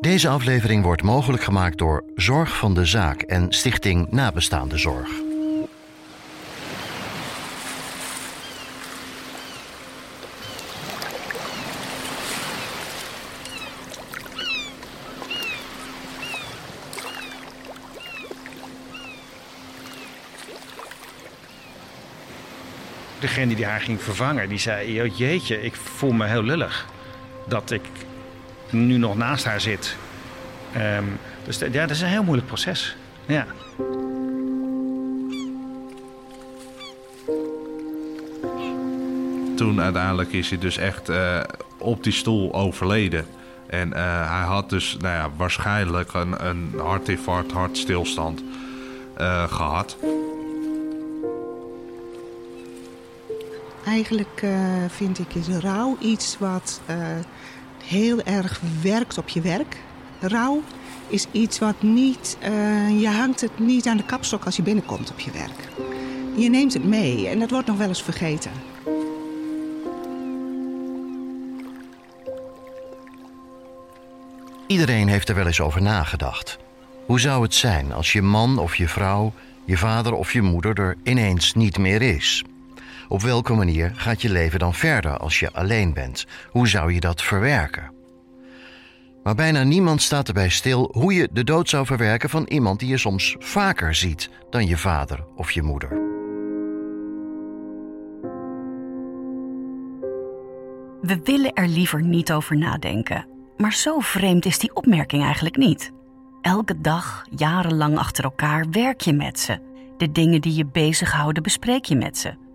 Deze aflevering wordt mogelijk gemaakt door Zorg van de Zaak en Stichting Nabestaande Zorg. Degene die haar ging vervangen, die zei: "Oh, Jeetje, ik voel me heel lullig dat ik nu nog naast haar zit. Ehm, dus ja, dat is een heel moeilijk proces. Ja. Toen uiteindelijk is hij dus echt eh, op die stoel overleden. En eh, hij had dus nou ja, waarschijnlijk een, een hartinfarct, hartstilstand eh, gehad. Eigenlijk eh, vind ik is rouw iets wat eh, heel erg werkt op je werk. Rouw is iets wat niet, eh, je hangt het niet aan de kapstok als je binnenkomt op je werk. Je neemt het mee en dat wordt nog wel eens vergeten. Iedereen heeft er wel eens over nagedacht. Hoe zou het zijn als je man of je vrouw, je vader of je moeder er ineens niet meer is? Op welke manier gaat je leven dan verder als je alleen bent? Hoe zou je dat verwerken? Maar bijna niemand staat erbij stil hoe je de dood zou verwerken van iemand die je soms vaker ziet dan je vader of je moeder. We willen er liever niet over nadenken. Maar zo vreemd is die opmerking eigenlijk niet. Elke dag, jarenlang achter elkaar, werk je met ze. De dingen die je bezighouden, bespreek je met ze.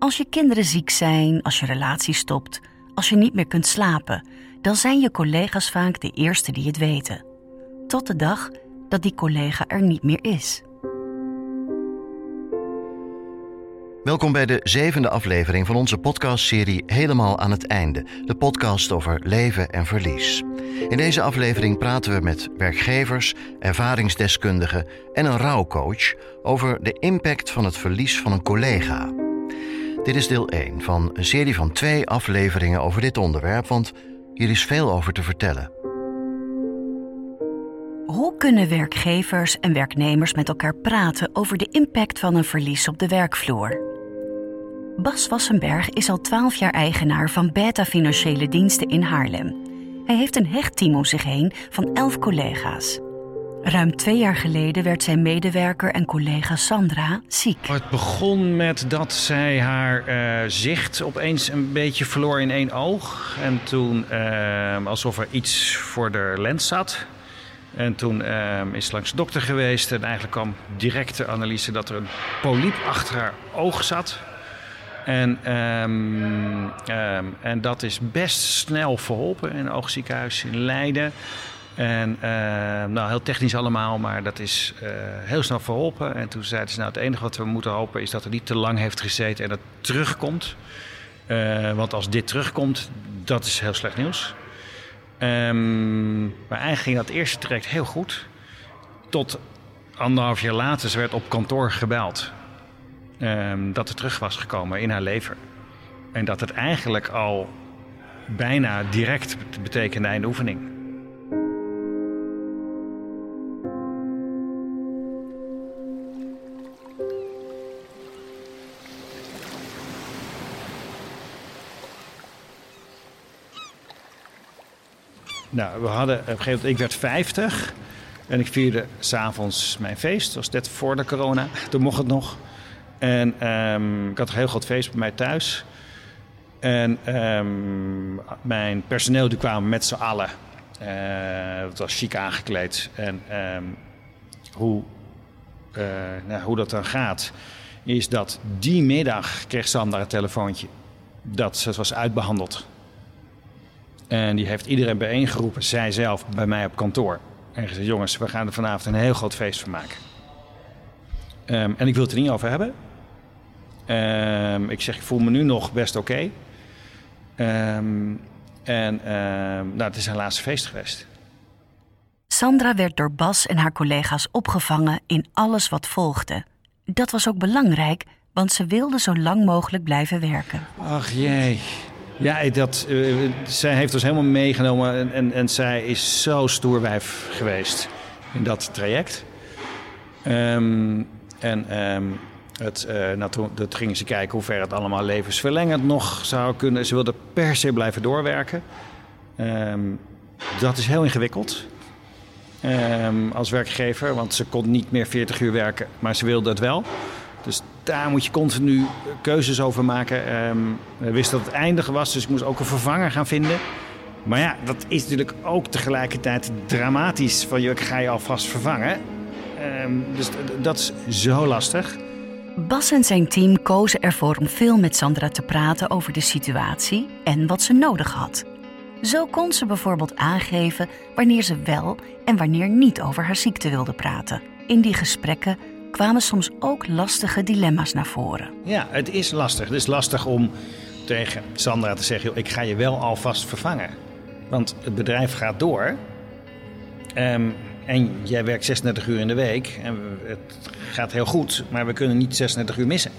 Als je kinderen ziek zijn, als je relatie stopt, als je niet meer kunt slapen, dan zijn je collega's vaak de eerste die het weten. Tot de dag dat die collega er niet meer is. Welkom bij de zevende aflevering van onze podcastserie Helemaal aan het einde. De podcast over leven en verlies. In deze aflevering praten we met werkgevers, ervaringsdeskundigen en een rouwcoach over de impact van het verlies van een collega. Dit is deel 1 van een serie van twee afleveringen over dit onderwerp, want hier is veel over te vertellen. Hoe kunnen werkgevers en werknemers met elkaar praten over de impact van een verlies op de werkvloer? Bas Wassenberg is al 12 jaar eigenaar van Beta Financiële Diensten in Haarlem. Hij heeft een hecht team om zich heen van 11 collega's. Ruim twee jaar geleden werd zijn medewerker en collega Sandra ziek. Het begon met dat zij haar eh, zicht opeens een beetje verloor in één oog. En toen eh, alsof er iets voor de lens zat. En toen eh, is langs de dokter geweest. En eigenlijk kwam direct de analyse dat er een polyp achter haar oog zat. En, ehm, ehm, en dat is best snel verholpen in een oogziekenhuis in Leiden. En ehm, nou, heel technisch allemaal, maar dat is eh, heel snel verholpen. En toen zeiden ze, nou, het enige wat we moeten hopen is dat het niet te lang heeft gezeten en dat terugkomt. Eh, want als dit terugkomt, dat is heel slecht nieuws. Ehm, maar eigenlijk ging dat eerste traject heel goed. Tot anderhalf jaar later, ze werd op kantoor gebeld. ehm, dat het terug was gekomen in haar lever. En dat het eigenlijk al bijna direct betekende einde oefening. Nou, we hadden op een gegeven moment, ik werd 50 en ik vierde s'avonds mijn feest. Dat was net voor de corona, toen mocht het nog. En ehm, ik had een heel groot feest bij mij thuis. En ehm, mijn personeel die kwamen met z'n allen. Eh, het was chic aangekleed. En ehm, hoe, eh, nou, hoe dat dan gaat, is dat die middag kreeg Sandra een telefoontje dat ze was uitbehandeld. En die heeft iedereen bijeengeroepen, zij zelf, bij mij op kantoor. En gezegd, jongens, we gaan er vanavond een heel groot feest van maken. Ehm, en ik wil het er niet over hebben. Ehm, ik zeg, ik voel me nu nog best oké. Ehm, en ehm, nou, het is haar laatste feest geweest. Sandra werd door Bas en haar collega's opgevangen in alles wat volgde. Dat was ook belangrijk, want ze wilde zo lang mogelijk blijven werken. Ach jee. Ja, dat, uh, zij heeft ons helemaal meegenomen en, en, en zij is zo stoerwijf geweest in dat traject. Um, en um, het, uh, nou, toen, dat gingen ze kijken hoe ver het allemaal levensverlengend nog zou kunnen. Ze wilde per se blijven doorwerken. Um, dat is heel ingewikkeld als werkgever, want ze kon niet meer 40 uur werken, maar ze wilde het wel. Daar moet je continu keuzes over maken. Um, we wisten dat het eindige was, dus ik moest ook een vervanger gaan vinden. Maar ja, dat is natuurlijk ook tegelijkertijd dramatisch. Van je ga je alvast vervangen. Um, dus dat is zo lastig. Bas en zijn team kozen ervoor om veel met Sandra te praten over de situatie en wat ze nodig had. Zo kon ze bijvoorbeeld aangeven wanneer ze wel en wanneer niet over haar ziekte wilde praten. In die gesprekken kwamen soms ook lastige dilemma's naar voren. Ja, het is lastig. Het is lastig om tegen Sandra te zeggen: ik ga je wel alvast vervangen. Want het bedrijf gaat door. Um, en jij werkt 36 uur in de week. En het gaat heel goed, maar we kunnen niet 36 uur missen.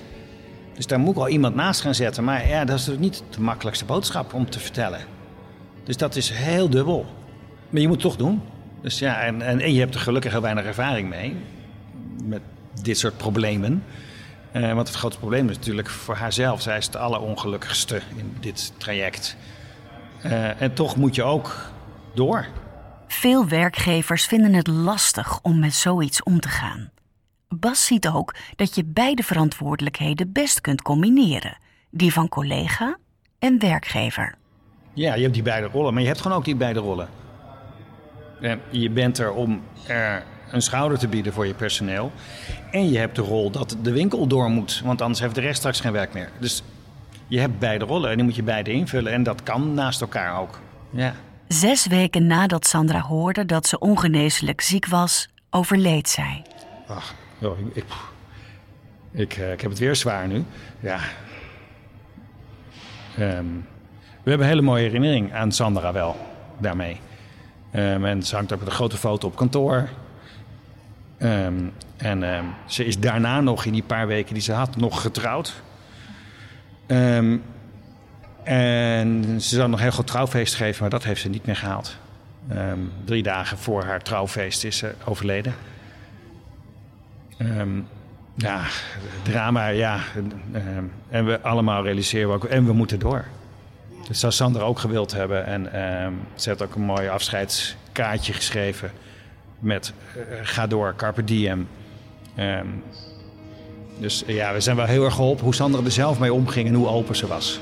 Dus daar moet ik al iemand naast gaan zetten. Maar ja, dat is dus niet de makkelijkste boodschap om te vertellen. Dus dat is heel dubbel. Maar je moet het toch doen. Dus ja, en, en, en je hebt er gelukkig heel weinig ervaring mee. Dit soort problemen. Uh, want het grote probleem is natuurlijk voor haarzelf. Zij is het allerongelukkigste in dit traject. Uh, en toch moet je ook door. Veel werkgevers vinden het lastig om met zoiets om te gaan. Bas ziet ook dat je beide verantwoordelijkheden best kunt combineren: die van collega en werkgever. Ja, je hebt die beide rollen, maar je hebt gewoon ook die beide rollen. En je bent er om er een schouder te bieden voor je personeel. En je hebt de rol dat de winkel door moet, want anders heeft de rest straks geen werk meer. Dus je hebt beide rollen en die moet je beide invullen. En dat kan naast elkaar ook. Ja. Zes weken nadat Sandra hoorde dat ze ongeneeslijk ziek was, overleed zij. Ach, joh, ik, ik, ik, eh, ik, heb het weer zwaar nu. Ja. Um, we hebben een hele mooie herinnering aan Sandra wel, daarmee. Um, en ze hangt ook een grote foto op kantoor. Um, en um, ze is daarna nog, in die paar weken die ze had, nog getrouwd. Um, en ze zou nog een heel groot trouwfeest geven, maar dat heeft ze niet meer gehaald. drie dagen voor haar trouwfeest is ze overleden. ja, drama, ja. en we allemaal realiseren we ook, en we moeten door. Dat zou Sander ook gewild hebben. En ze heeft ook een mooi afscheidskaartje geschreven met uh, ga door, carpe diem. Um, dus uh, ja, we zijn wel heel erg geholpen hoe Sander er zelf mee omging en hoe open ze was.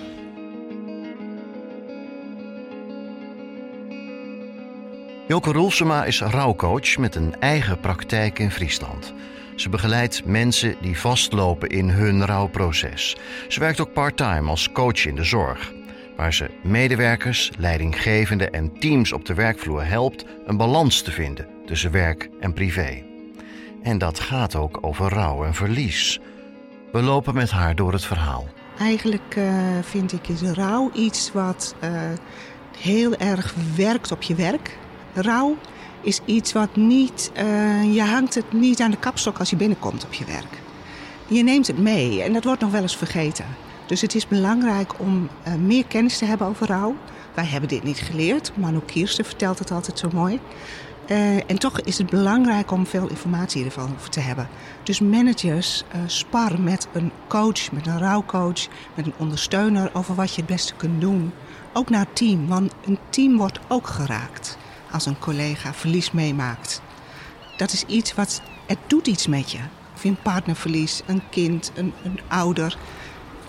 Joke Roelsema is rouwcoach met een eigen praktijk in Friesland. Ze begeleidt mensen die vastlopen in hun rouwproces. Ze werkt ook part-time als coach in de zorg waar ze medewerkers, leidinggevenden en teams op de werkvloer helpt een balans te vinden tussen werk en privé. En dat gaat ook over rouw en verlies. We lopen met haar door het verhaal. Eigenlijk uh, vind ik is rouw iets wat uh, heel erg werkt op je werk. Rouw is iets wat niet, uh, je hangt het niet aan de kapstok als je binnenkomt op je werk. Je neemt het mee en dat wordt nog wel eens vergeten. Dus het is belangrijk om meer kennis te hebben over rouw. Wij hebben dit niet geleerd. Manu Kiersten vertelt het altijd zo mooi. Uh, en toch is het belangrijk om veel informatie ervan te hebben. Dus managers uh, spar met een coach, met een rouwcoach, met een ondersteuner over wat je het beste kunt doen. Ook naar team, want een team wordt ook geraakt als een collega verlies meemaakt. Dat is iets wat, het doet iets met je. Of je een partnerverlies, een kind, een, een ouder.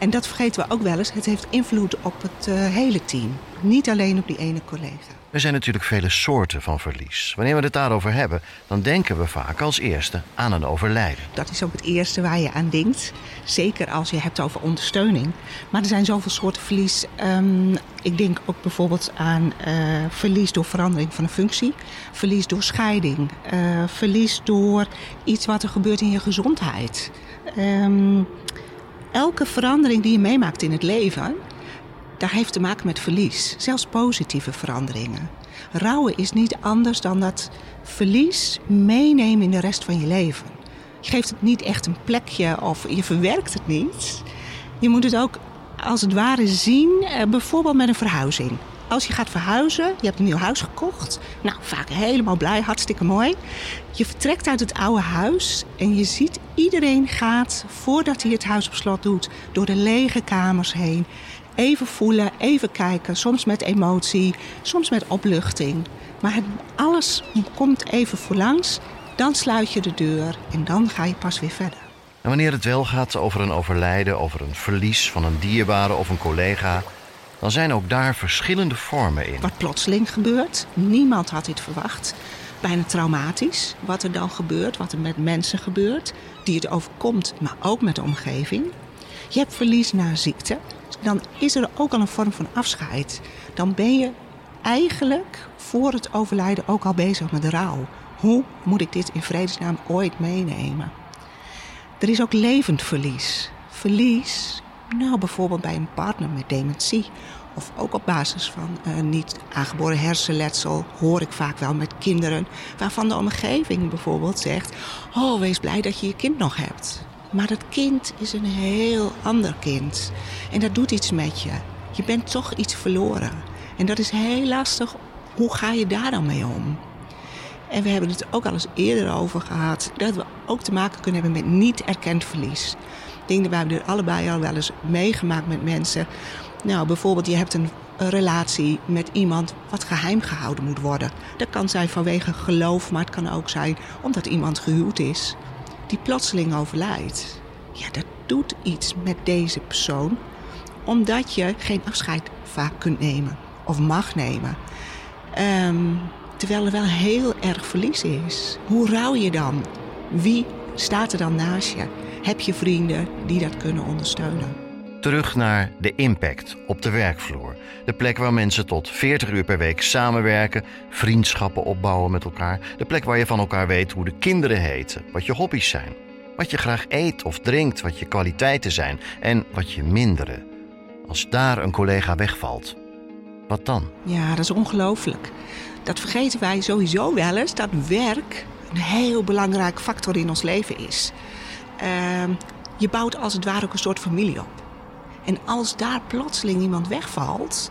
En dat vergeten we ook wel eens. Het heeft invloed op het uh, hele team. Niet alleen op die ene collega. Er zijn natuurlijk vele soorten van verlies. Wanneer we het daarover hebben, dan denken we vaak als eerste aan een overlijden. Dat is ook het eerste waar je aan denkt. Zeker als je hebt over ondersteuning. Maar er zijn zoveel soorten verlies. Um, ik denk ook bijvoorbeeld aan uh, verlies door verandering van een functie. Verlies door scheiding. Uh, verlies door iets wat er gebeurt in je gezondheid. Um, elke verandering die je meemaakt in het leven, daar heeft te maken met verlies. Zelfs positieve veranderingen. Rouwen is niet anders dan dat verlies meenemen in de rest van je leven. Je geeft het niet echt een plekje of je verwerkt het niet. Je moet het ook als het ware zien, eh, bijvoorbeeld met een verhuizing. Als je gaat verhuizen, je hebt een nieuw huis gekocht. Nou, vaak helemaal blij, hartstikke mooi. Je vertrekt uit het oude huis en je ziet iedereen gaat, voordat hij het huis op slot doet, door de lege kamers heen. Even voelen, even kijken, soms met emotie, soms met opluchting. Maar alles komt even voorlangs, dan sluit je de deur en dan ga je pas weer verder. En wanneer het wel gaat over een overlijden, over een verlies van een dierbare of een collega, dan zijn ook daar verschillende vormen in. Wat plotseling gebeurt, niemand had dit verwacht. Bijna traumatisch wat er dan gebeurt, wat er met mensen gebeurt, die het overkomt, maar ook met de omgeving. Je hebt verlies na ziekte, dan is er ook al een vorm van afscheid. Dan ben je eigenlijk voor het overlijden ook al bezig met de rouw. Hoe moet ik dit in vredesnaam ooit meenemen? Er is ook levend verlies. Verlies, nou bijvoorbeeld bij een partner met dementie. Of ook op basis van uh, niet aangeboren hersenletsel hoor ik vaak wel met kinderen. Waarvan de omgeving bijvoorbeeld zegt: Oh, wees blij dat je je kind nog hebt. Maar dat kind is een heel ander kind. En dat doet iets met je. Je bent toch iets verloren. En dat is heel lastig. Hoe ga je daar dan mee om? En we hebben het ook al eens eerder over gehad. Dat we ook te maken kunnen hebben met niet erkend verlies. Denk dat we allebei al wel eens meegemaakt met mensen. Nou, bijvoorbeeld je hebt een relatie met iemand wat geheim gehouden moet worden. Dat kan zijn vanwege geloof, maar het kan ook zijn omdat iemand gehuwd is. Die plotseling overlijdt. Ja, dat doet iets met deze persoon. Omdat je geen afscheid vaak kunt nemen of mag nemen. Um, terwijl er wel heel erg verlies is. Hoe rouw je dan? Wie staat er dan naast je? Heb je vrienden die dat kunnen ondersteunen? Terug naar de impact op de werkvloer. De plek waar mensen tot 40 uur per week samenwerken, vriendschappen opbouwen met elkaar. De plek waar je van elkaar weet hoe de kinderen heten, wat je hobby's zijn, wat je graag eet of drinkt, wat je kwaliteiten zijn en wat je mindere. Als daar een collega wegvalt, wat dan? Ja, dat is ongelooflijk. Dat vergeten wij sowieso wel eens, dat werk een heel belangrijk factor in ons leven is. Uh, je bouwt als het ware ook een soort familie op. En als daar plotseling iemand wegvalt,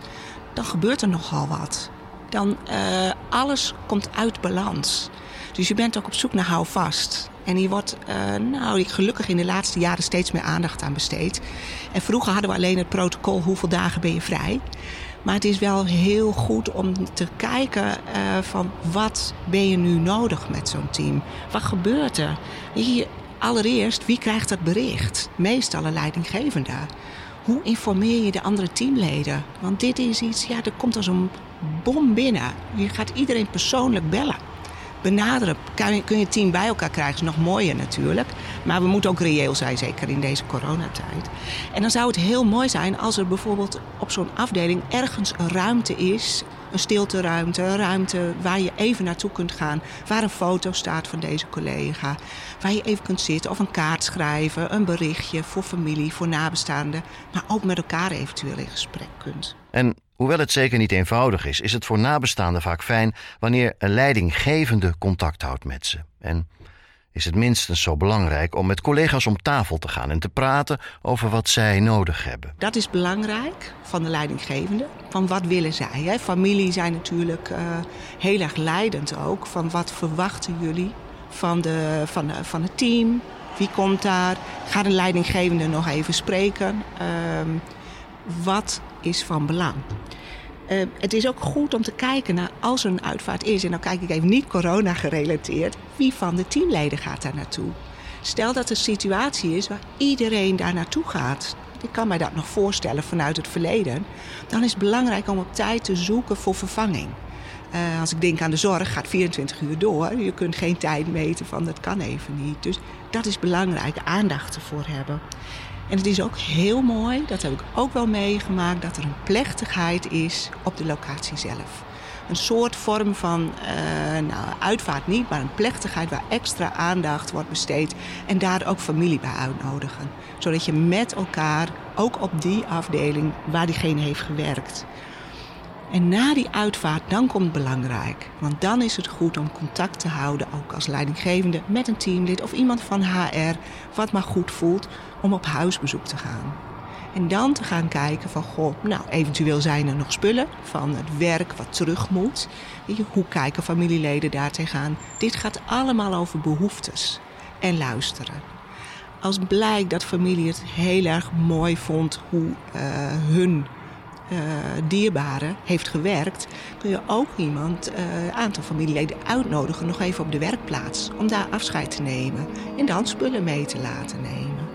dan gebeurt er nogal wat. Dan uh, alles komt uit balans. Dus je bent ook op zoek naar houvast. En hier wordt uh, nou, gelukkig in de laatste jaren steeds meer aandacht aan besteed. En vroeger hadden we alleen het protocol hoeveel dagen ben je vrij. Maar het is wel heel goed om te kijken uh, van wat ben je nu nodig met zo'n team? Wat gebeurt er? Allereerst, wie krijgt dat bericht? Meestal een leidinggevende. Hoe informeer je de andere teamleden? Want dit is iets, ja, er komt als een bom binnen. Je gaat iedereen persoonlijk bellen benaderen. Kun je het team bij elkaar krijgen, is nog mooier natuurlijk. Maar we moeten ook reëel zijn, zeker in deze coronatijd. En dan zou het heel mooi zijn als er bijvoorbeeld op zo'n afdeling ergens een ruimte is. Een stilteruimte, een ruimte waar je even naartoe kunt gaan. Waar een foto staat van deze collega. Waar je even kunt zitten of een kaart schrijven. Een berichtje voor familie, voor nabestaanden. Maar ook met elkaar eventueel in gesprek kunt. En Hoewel het zeker niet eenvoudig is, is het voor nabestaanden vaak fijn wanneer een leidinggevende contact houdt met ze. En is het minstens zo belangrijk om met collega's om tafel te gaan en te praten over wat zij nodig hebben. Dat is belangrijk van de leidinggevende. Van wat willen zij? Familie zijn natuurlijk uh, heel erg leidend ook. Van wat verwachten jullie van, de, van, de, van het team? Wie komt daar? Ga de leidinggevende nog even spreken? Uh, wat is van belang? Uh, het is ook goed om te kijken naar als er een uitvaart is, en dan kijk ik even niet corona gerelateerd, wie van de teamleden gaat daar naartoe? Stel dat er een situatie is waar iedereen daar naartoe gaat. Ik kan mij dat nog voorstellen vanuit het verleden. Dan is het belangrijk om op tijd te zoeken voor vervanging. Uh, als ik denk aan de zorg, gaat 24 uur door. Je kunt geen tijd meten van dat kan even niet. Dus dat is belangrijk, aandacht ervoor hebben. En het is ook heel mooi, dat heb ik ook wel meegemaakt, dat er een plechtigheid is op de locatie zelf. Een soort vorm van, uh, nou, uitvaart niet, maar een plechtigheid waar extra aandacht wordt besteed. En daar ook familie bij uitnodigen. Zodat je met elkaar, ook op die afdeling waar diegene heeft gewerkt, en na die uitvaart, dan komt het belangrijk. Want dan is het goed om contact te houden, ook als leidinggevende, met een teamlid of iemand van HR, wat maar goed voelt, om op huisbezoek te gaan. En dan te gaan kijken van, goh, nou, eventueel zijn er nog spullen van het werk wat terug moet. Hoe kijken familieleden daar tegenaan? Dit gaat allemaal over behoeftes en luisteren. Als blijkt dat familie het heel erg mooi vond hoe uh, hun uh, dierbare heeft gewerkt, kun je ook iemand, een uh, aantal familieleden uitnodigen, nog even op de werkplaats, om daar afscheid te nemen en dan spullen mee te laten nemen.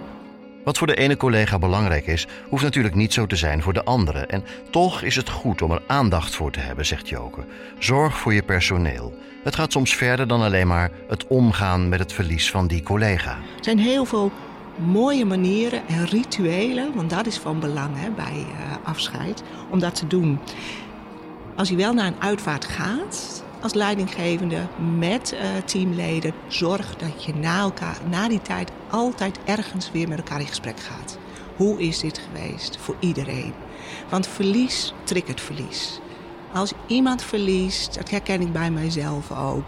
Wat voor de ene collega belangrijk is, hoeft natuurlijk niet zo te zijn voor de andere. En toch is het goed om er aandacht voor te hebben, zegt Joke. Zorg voor je personeel. Het gaat soms verder dan alleen maar het omgaan met het verlies van die collega. Er zijn heel veel mooie manieren en rituelen, want dat is van belang hè, bij uh, afscheid, om dat te doen. Als je wel naar een uitvaart gaat, als leidinggevende met uh, teamleden, zorg dat je na, elkaar, na die tijd altijd ergens weer met elkaar in gesprek gaat. Hoe is dit geweest voor iedereen? Want verlies triggert verlies. Als iemand verliest, dat herken ik bij mijzelf ook.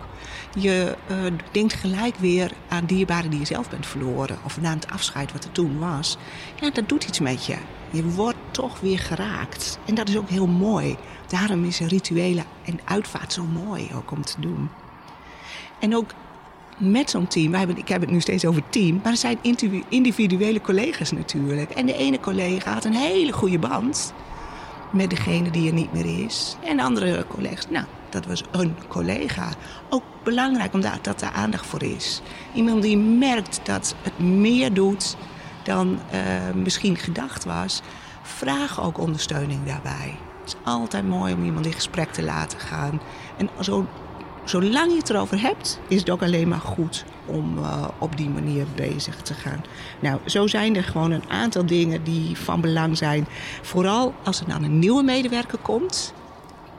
Je uh, denkt gelijk weer aan dierbaren die je zelf bent verloren. Of na het afscheid wat er toen was. Ja, dat doet iets met je. Je wordt toch weer geraakt. En dat is ook heel mooi. Daarom is rituelen en uitvaart zo mooi ook om te doen. En ook met zo'n team, wij hebben, ik heb het nu steeds over team, maar er zijn individuele collega's natuurlijk. En de ene collega had een hele goede band met degene die er niet meer is. En de andere collega's, nou, dat was een collega. Ook belangrijk omdat dat daar aandacht voor is. Iemand die merkt dat het meer doet dan uh, misschien gedacht was. Vraag ook ondersteuning daarbij. Het is altijd mooi om iemand in gesprek te laten gaan. En zo, zolang je het erover hebt, is het ook alleen maar goed om uh, op die manier bezig te gaan. Nou, zo zijn er gewoon een aantal dingen die van belang zijn. Vooral als er dan een nieuwe medewerker komt,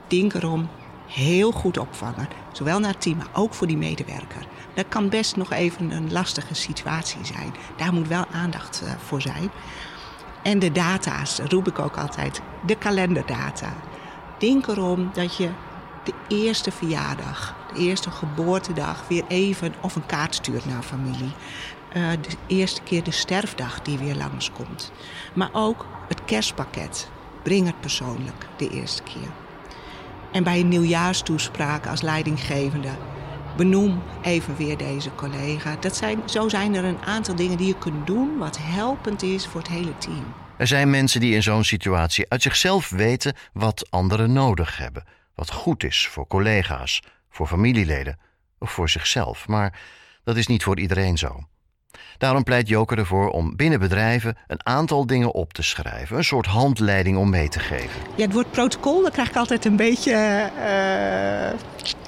denk erom heel goed opvangen. Zowel naar het team, maar ook voor die medewerker. Dat kan best nog even een lastige situatie zijn. Daar moet wel aandacht uh, voor zijn. En de data's, roep ik ook altijd, de kalenderdata. Denk erom dat je de eerste verjaardag, eerste geboortedag, weer even of een kaart stuurt naar familie. Uh, de eerste keer de sterfdag die weer langskomt. Maar ook het kerstpakket. Breng het persoonlijk de eerste keer. En bij een nieuwjaarstoespraak als leidinggevende benoem even weer deze collega. Dat zijn, zo zijn er een aantal dingen die je kunt doen wat helpend is voor het hele team. Er zijn mensen die in zo'n situatie uit zichzelf weten wat anderen nodig hebben. Wat goed is voor collega's, voor familieleden of voor zichzelf. Maar dat is niet voor iedereen zo. Daarom pleit Joker ervoor om binnen bedrijven een aantal dingen op te schrijven. Een soort handleiding om mee te geven. Ja, het woord protocol, daar krijg ik altijd een beetje. Uh,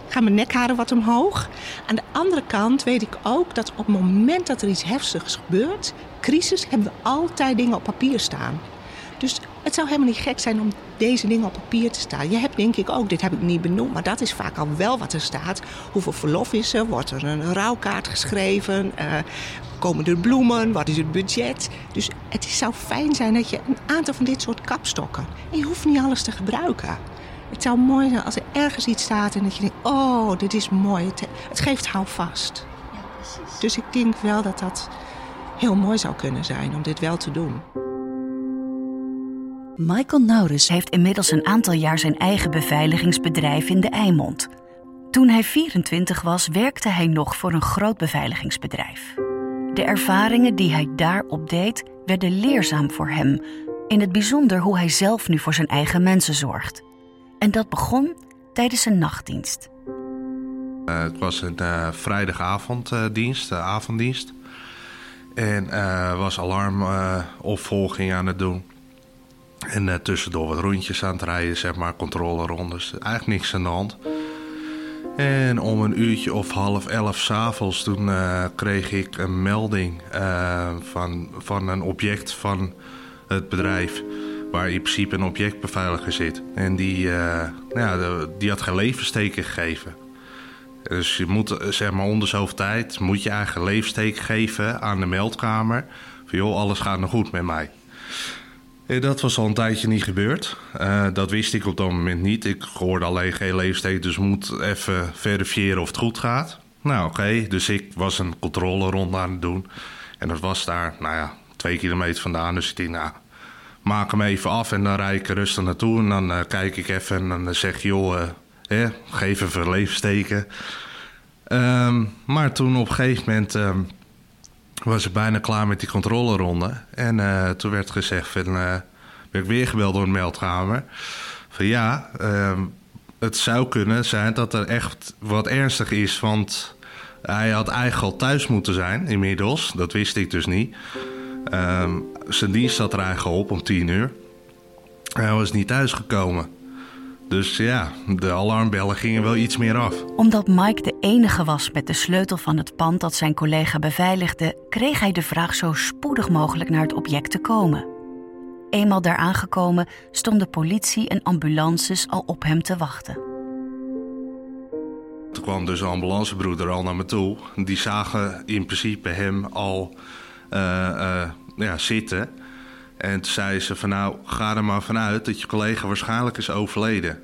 gaan mijn nekharen wat omhoog. Aan de andere kant weet ik ook dat op het moment dat er iets heftigs gebeurt, crisis, hebben we altijd dingen op papier staan. Dus het zou helemaal niet gek zijn om deze dingen op papier te staan. Je hebt denk ik ook, dit heb ik niet benoemd, maar dat is vaak al wel wat er staat. Hoeveel verlof is er? Wordt er een rouwkaart geschreven? Uh, komen er bloemen? Wat is het budget? Dus het zou fijn zijn dat je een aantal van dit soort kapstokken. En je hoeft niet alles te gebruiken. Het zou mooi zijn als er ergens iets staat en dat je denkt: oh, dit is mooi. Het, het geeft houvast. Ja, precies. Dus ik denk wel dat dat heel mooi zou kunnen zijn om dit wel te doen. Michael Naurus heeft inmiddels een aantal jaar zijn eigen beveiligingsbedrijf in de Eimond. Toen hij 24 was, werkte hij nog voor een groot beveiligingsbedrijf. De ervaringen die hij daar opdeed, werden leerzaam voor hem. In het bijzonder hoe hij zelf nu voor zijn eigen mensen zorgt. En dat begon tijdens een nachtdienst. Uh, het was een uh, vrijdagavonddienst, uh, avonddienst. En was alarmopvolging aan het doen. En tussendoor wat rondjes aan het rijden, zeg maar, controlerondes. Eigenlijk niks aan de hand. En om een uurtje of half elf s'avonds, toen uh, kreeg ik een melding uh, van, van een object van het bedrijf. Waar in principe een objectbeveiliger zit. En die, uh, nou ja, die had geen levensteken gegeven. Dus je moet, zeg maar, onder zoveel tijd moet je eigen leefsteek geven aan de meldkamer. Van joh, alles gaat nog goed met mij. Eh, dat was al een tijdje niet gebeurd. Uh, dat wist ik op dat moment niet. Ik hoorde alleen geen leefsteek, dus moet even verifiëren of het goed gaat. Nou, oké. Dus ik was een controleronde aan het doen. En dat was daar, nou ja, twee kilometer vandaan. Dus ik dacht, nou, maak hem even af en dan rijd ik rustig naartoe. En dan eh, kijk ik even en dan zeg joh, eh, geef even leefsteken. Ehm, maar toen op een gegeven moment ehm, was ik bijna klaar met die controleronde. En eh, toen werd gezegd, van, uh, ik weer gebeld door een meldkamer. Van ja, ehm, het zou kunnen zijn dat er echt wat ernstig is. Want hij had eigenlijk al thuis moeten zijn inmiddels. Dat wist ik dus niet. zijn dienst zat er eigenlijk op om tien uur. Hij was niet thuisgekomen. Dus ja, de alarmbellen gingen wel iets meer af. Omdat Mike de enige was met de sleutel van het pand dat zijn collega beveiligde, kreeg hij de vraag zo spoedig mogelijk naar het object te komen. Eenmaal daar aangekomen stonden politie en ambulances al op hem te wachten. Toen kwam dus een ambulancebroeder al naar me toe. Die zagen in principe hem al uh, uh, ja, zitten. En toen zei ze van nou, ga er maar vanuit dat je collega waarschijnlijk is overleden.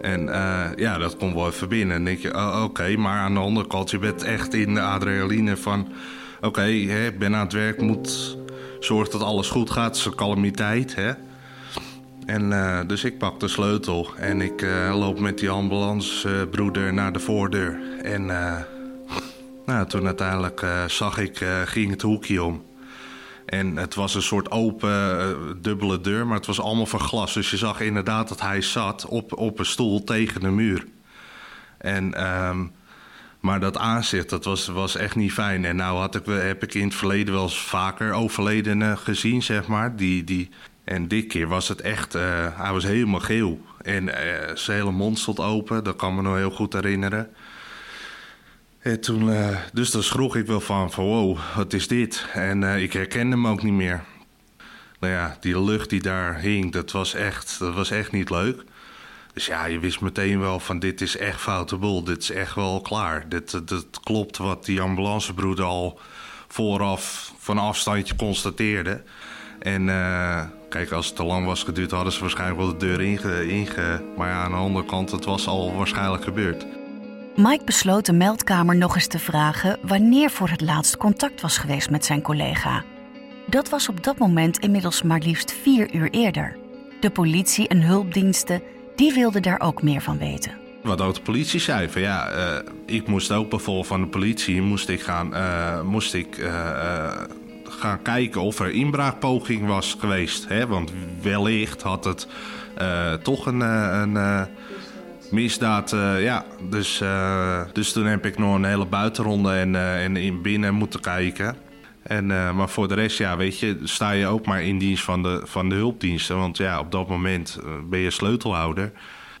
En uh, ja, dat komt wel even binnen. En denk je, oh, oké, maar aan de andere kant, je bent echt in de adrenaline van... Oké, ik ben aan het werk, moet zorgen dat alles goed gaat. Het is een calamiteit, hè. En uh, dus ik pak de sleutel en ik uh, loop met die ambulancebroeder naar de voordeur. En nou, toen uiteindelijk zag ik, ging het hoekje om. En het was een soort open, uh, dubbele deur, maar het was allemaal van glas. Dus je zag inderdaad dat hij zat op, op een stoel tegen de muur. En, um, maar dat aanzicht, dat was, was echt niet fijn. En nou had ik, heb ik in het verleden wel eens vaker overledenen gezien, zeg maar. Die, die, en dit keer was het echt, uh, hij was helemaal geel. En uh, zijn hele mond stond open, dat kan me nog heel goed herinneren. En toen, uh, dus dan schrok ik wel van, van wow, wat is dit? En uh, ik herkende hem ook niet meer. Nou ja, die lucht die daar hing, dat was echt, dat was echt niet leuk. Dus ja, je wist meteen wel van dit is echt foute boel. Dit is echt wel klaar. Dit klopt wat die ambulancebroeder al vooraf van afstandje constateerde. En kijk, als het te lang was geduurd, hadden ze waarschijnlijk wel de deur inge... inge maar ja, aan de andere kant, het was al waarschijnlijk gebeurd. Mike besloot de meldkamer nog eens te vragen wanneer voor het laatst contact was geweest met zijn collega. Dat was op dat moment inmiddels maar liefst vier uur eerder. De politie en hulpdiensten die wilden daar ook meer van weten. Wat ook de politie zei, van ja, uh, ik moest ook bijvoorbeeld van de politie moest ik gaan, uh, moest ik, uh, gaan kijken of er inbraakpoging was geweest. Hè? Want wellicht had het toch een, een misdaad, uh, ja. Dus, uh, dus toen heb ik nog een hele buitenronde en, en in binnen moeten kijken. En, maar voor de rest, ja, weet je, sta je ook maar in dienst van de, van de hulpdiensten. Want ja, op dat moment ben je sleutelhouder.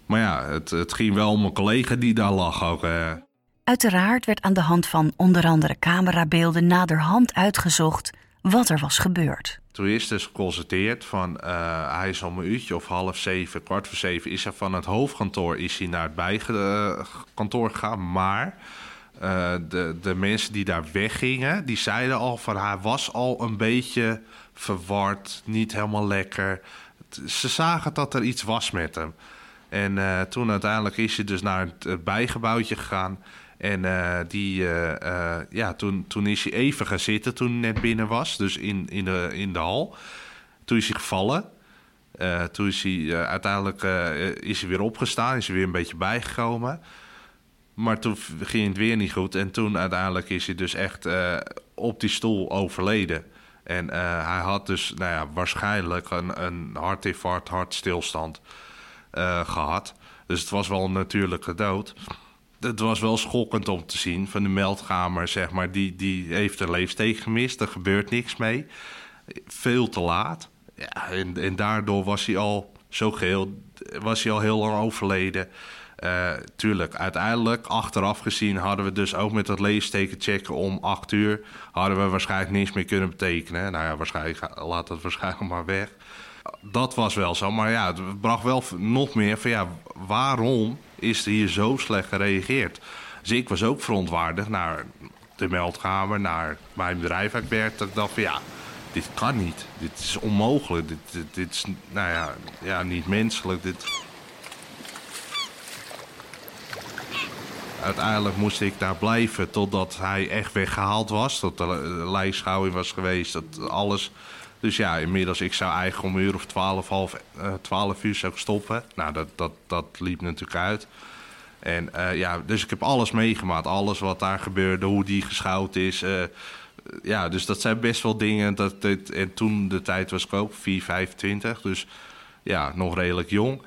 Maar ja, het, het ging wel om een collega die daar lag ook. Uiteraard werd aan de hand van onder andere camerabeelden naderhand uitgezocht wat er was gebeurd. Toen is dus geconstateerd van uh, hij is om een uurtje of half zeven, kwart voor zeven, is hij van het hoofdkantoor is hij naar het bijkantoor gegaan. Maar uh, de, de mensen die daar weggingen, die zeiden al van hij was al een beetje verward, niet helemaal lekker. Ze zagen dat er iets was met hem. En uh, toen uiteindelijk is hij dus naar het bijgebouwtje gegaan. En uh, die, uh, uh, ja, toen, toen is hij even gaan zitten toen hij net binnen was. Dus in, in, de, in de hal. Toen is hij gevallen. toen is hij uiteindelijk is hij weer opgestaan. Is hij weer een beetje bijgekomen. Maar toen ging het weer niet goed. En toen uiteindelijk is hij dus echt op die stoel overleden. En hij had dus nou ja, waarschijnlijk een, een hartinfarct, hartstilstand gehad. Dus het was wel een natuurlijke dood het was wel schokkend om te zien van de meldkamer, zeg maar. Die, die heeft een leefsteek gemist, er gebeurt niks mee. Veel te laat. En, en daardoor was hij al zo geheel, was hij al heel lang overleden. Uh, tuurlijk, uiteindelijk, achteraf gezien, hadden we dus ook met dat leesteken checken om acht uur, hadden we waarschijnlijk niks meer kunnen betekenen. Nou ja, waarschijnlijk laat het waarschijnlijk maar weg. Dat was wel zo, maar ja, het bracht wel nog meer van ja, waarom is er hier zo slecht gereageerd. Dus ik was ook verontwaardigd naar de meldkamer, naar mijn bedrijf ik werkte. Ik dacht van ja, dit kan niet. Dit is onmogelijk. Dit, dit, dit is nou ja, ja, niet menselijk. Dit... Uiteindelijk moest ik daar blijven totdat hij echt weggehaald was. Dat de lijstschouwing was geweest. Dat alles Dus ja, inmiddels, ik zou eigenlijk om een uur of twaalf, half uh, twaalf uur zou ik stoppen. Nou, dat, dat, dat liep natuurlijk uit. En uh, ja, dus ik heb alles meegemaakt. Alles wat daar gebeurde, hoe die geschouwd is. Uh, ja, dus dat zijn best wel dingen. Dat, en toen de tijd was ik ook 4, 25. Dus ja, nog redelijk jong.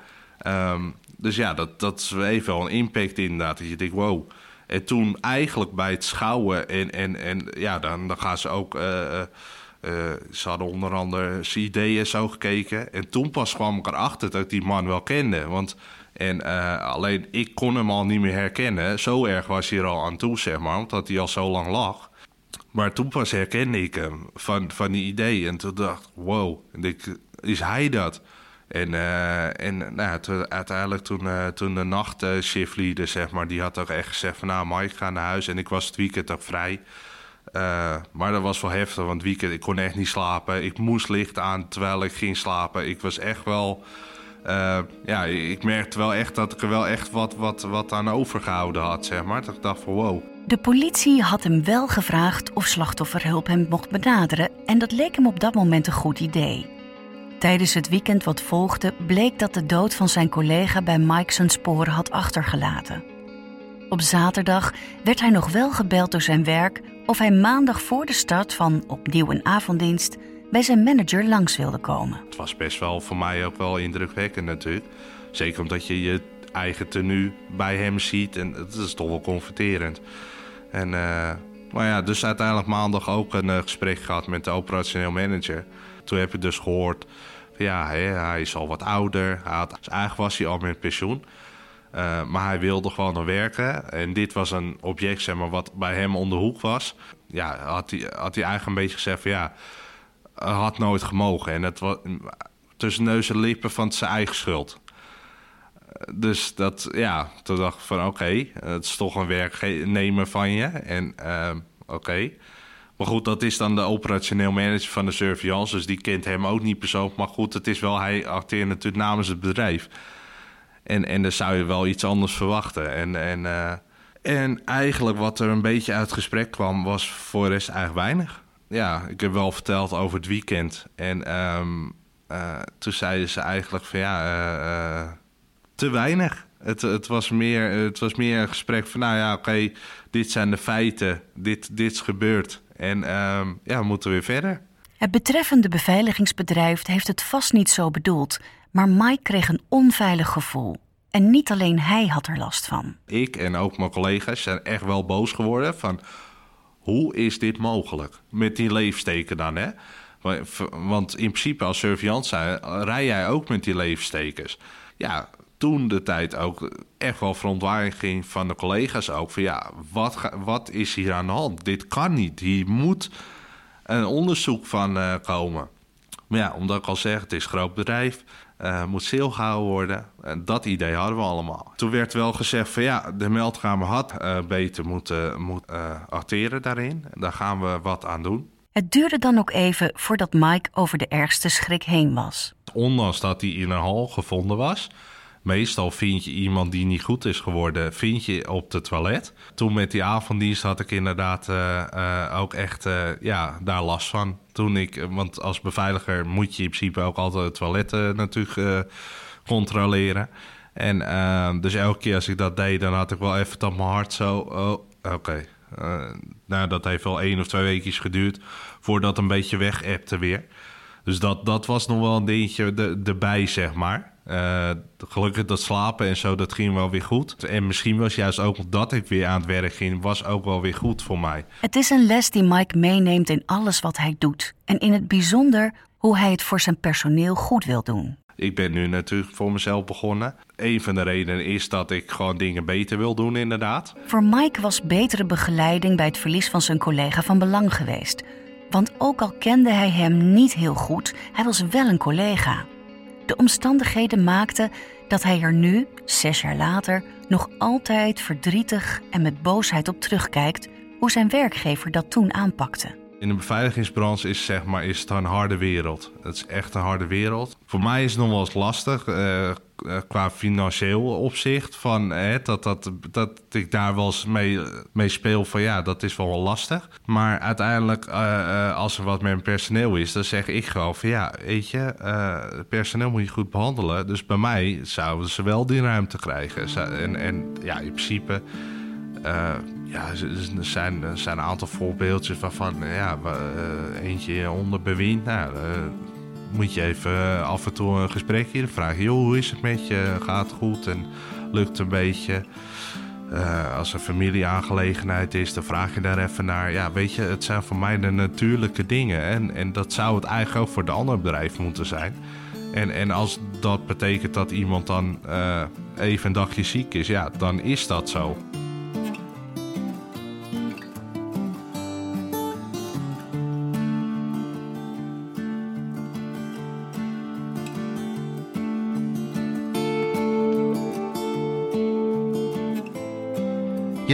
Um, dus ja, dat, dat heeft wel een impact inderdaad. Dat je denkt, wow. En toen eigenlijk bij het schouwen en, en, en ja, dan, dan gaan ze ook... uh, ze hadden onder andere zijn ideeën zo gekeken. En toen pas kwam ik erachter dat ik die man wel kende. Want en uh, alleen ik kon hem al niet meer herkennen. Zo erg was hij er al aan toe, zeg maar, omdat hij al zo lang lag. Maar toen pas herkende ik hem van, van die idee. En toen dacht ik, wow, is hij dat? En, uh, en nou, uiteindelijk toen, uh, toen de nachtshiftleader, zeg maar, die had ook echt gezegd van... nou, Mike, ga naar huis. En ik was het weekend ook vrij. Uh, maar dat was wel heftig, want het weekend, ik kon echt niet slapen. Ik moest licht aan terwijl ik ging slapen. Ik was echt wel... Uh, ja, ik merkte wel echt dat ik er wel echt wat, wat, wat aan overgehouden had, zeg maar. Dat ik dacht van wow. De politie had hem wel gevraagd of slachtofferhulp hem mocht benaderen... en dat leek hem op dat moment een goed idee. Tijdens het weekend wat volgde bleek dat de dood van zijn collega bij Mike zijn sporen had achtergelaten. Op zaterdag werd hij nog wel gebeld door zijn werk of hij maandag voor de start van opnieuw een avonddienst bij zijn manager langs wilde komen. Het was best wel voor mij ook wel indrukwekkend natuurlijk. Zeker omdat je je eigen tenue bij hem ziet en het is toch wel confronterend. En, uh, maar ja, dus uiteindelijk maandag ook een uh, gesprek gehad met de operationeel manager. Toen heb ik dus gehoord, ja, hij, hij is al wat ouder. Had, eigenlijk was hij al met pensioen. Uh, maar hij wilde gewoon nog werken. En dit was een object zeg maar, wat bij hem onder hoek was. Ja, had hij, had hij eigenlijk een beetje gezegd van ja, had nooit gemogen. En het was tussen neus en lippen van zijn eigen schuld. Dus dat, ja, toen dacht ik van oké, het is toch een werknemer van je. En uh, oké. Maar goed, dat is dan de operationeel manager van de surveillance. Dus die kent hem ook niet persoonlijk. Maar goed, het is wel, hij acteert natuurlijk namens het bedrijf. En, en dan zou je wel iets anders verwachten. En, en, uh, en eigenlijk wat er een beetje uit het gesprek kwam, was voor de rest eigenlijk weinig. Ja, ik heb wel verteld over het weekend. En um, uh, toen zeiden ze eigenlijk van ja, uh, te weinig. Het, het, was meer, het was meer een gesprek van nou ja, oké, dit zijn de feiten, dit, dit is gebeurd. En um, ja, we moeten weer verder. Het betreffende beveiligingsbedrijf heeft het vast niet zo bedoeld, maar Mike kreeg een onveilig gevoel. En niet alleen hij had er last van. Ik en ook mijn collega's zijn echt wel boos geworden van... hoe is dit mogelijk? Met die leefsteken dan, hè? Want in principe als surveillant zijn, rij jij ook met die leefstekers. Ja, toen de tijd ook echt wel verontwaardiging van de collega's ook. Van ja, wat, wat is hier aan de hand? Dit kan niet. Hier moet een onderzoek van uh, komen. Maar ja, omdat ik al zeg, het is een groot bedrijf. Uh, moet stil gehouden worden. En dat idee hadden we allemaal. Toen werd wel gezegd van ja, de meldkamer had uh, beter moeten moet, acteren daarin. Daar gaan we wat aan doen. Het duurde dan ook even voordat Mike over de ergste schrik heen was. Ondanks dat hij in een hal gevonden was, meestal vind je iemand die niet goed is geworden, vind je op de toilet. Toen met die avonddienst had ik inderdaad uh, uh, ook echt uh, ja, daar last van. Toen ik, want als beveiliger moet je in principe ook altijd het toilet natuurlijk controleren. En dus elke keer als ik dat deed, dan had ik wel even op mijn hart zo. Oh, oké. Nou, dat heeft wel één of twee weken geduurd voordat een beetje weg weer. Dus dat, dat was nog wel een dingetje erbij, zeg maar. Uh, gelukkig dat slapen en zo, dat ging wel weer goed. En misschien was juist ook dat ik weer aan het werk ging, was ook wel weer goed voor mij. Het is een les die Mike meeneemt in alles wat hij doet. En in het bijzonder hoe hij het voor zijn personeel goed wil doen. Ik ben nu natuurlijk voor mezelf begonnen. Een van de redenen is dat ik gewoon dingen beter wil doen, inderdaad. Voor Mike was betere begeleiding bij het verlies van zijn collega van belang geweest. Want ook al kende hij hem niet heel goed, hij was wel een collega. De omstandigheden maakten dat hij er nu, zes jaar later, nog altijd verdrietig en met boosheid op terugkijkt hoe zijn werkgever dat toen aanpakte. In de beveiligingsbranche is, zeg maar, is het een harde wereld. Het is echt een harde wereld. Voor mij is het nog wel eens lastig. Uh, qua financieel opzicht. Van, dat, dat, dat ik daar wel eens mee, mee speel van ja, dat is wel lastig. Maar uiteindelijk, uh, als er wat met personeel is, dan zeg ik gewoon van ja, weet je, personeel moet je goed behandelen. Dus bij mij zouden ze wel die ruimte krijgen. En, en ja, in principe ja, er zijn, een aantal voorbeeldjes waarvan ja, uh, eentje onder bewind. Nou, uh, moet je even af en toe een gesprekje. Je, joh, hoe is het met je? Gaat het goed en lukt een beetje? Uh, als een familieaangelegenheid is, dan vraag je daar even naar. Ja, weet je, het zijn voor mij de natuurlijke dingen. En, en dat zou het eigenlijk ook voor de andere bedrijf moeten zijn. En, en als dat betekent dat iemand dan even een dagje ziek is, ja, dan is dat zo.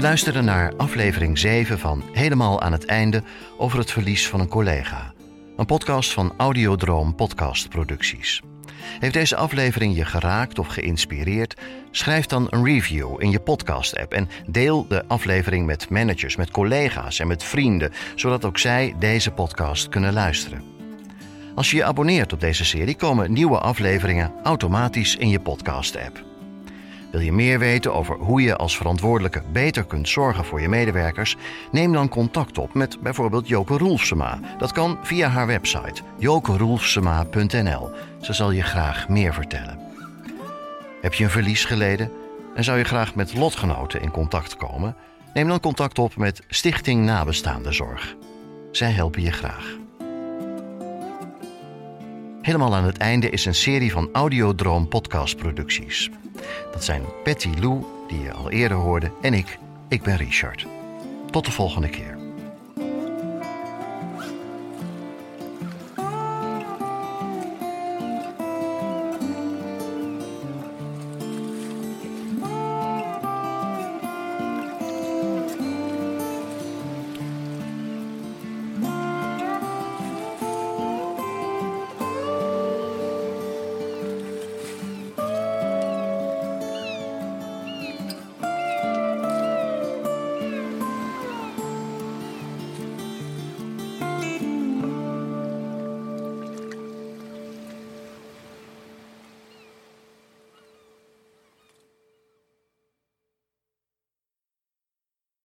Je luisterde naar aflevering 7 van Helemaal aan het einde over het verlies van een collega. Een podcast van Audiodroom Podcast Producties. Heeft deze aflevering je geraakt of geïnspireerd? Schrijf dan een review in je podcast-app en deel de aflevering met managers, met collega's en met vrienden, zodat ook zij deze podcast kunnen luisteren. Als je je abonneert op deze serie, komen nieuwe afleveringen automatisch in je podcast-app. Wil je meer weten over hoe je als verantwoordelijke beter kunt zorgen voor je medewerkers? Neem dan contact op met bijvoorbeeld Joke Roelfsema. Dat kan via haar website jokeroelfsema.nl. Ze zal je graag meer vertellen. Heb je een verlies geleden en zou je graag met lotgenoten in contact komen? Neem dan contact op met Stichting Nabestaande Zorg. Zij helpen je graag. Helemaal aan het einde is een serie van Audiodroom podcastproducties. Dat zijn Patty Lou, die je al eerder hoorde, en ik, ik ben Richard. Tot de volgende keer.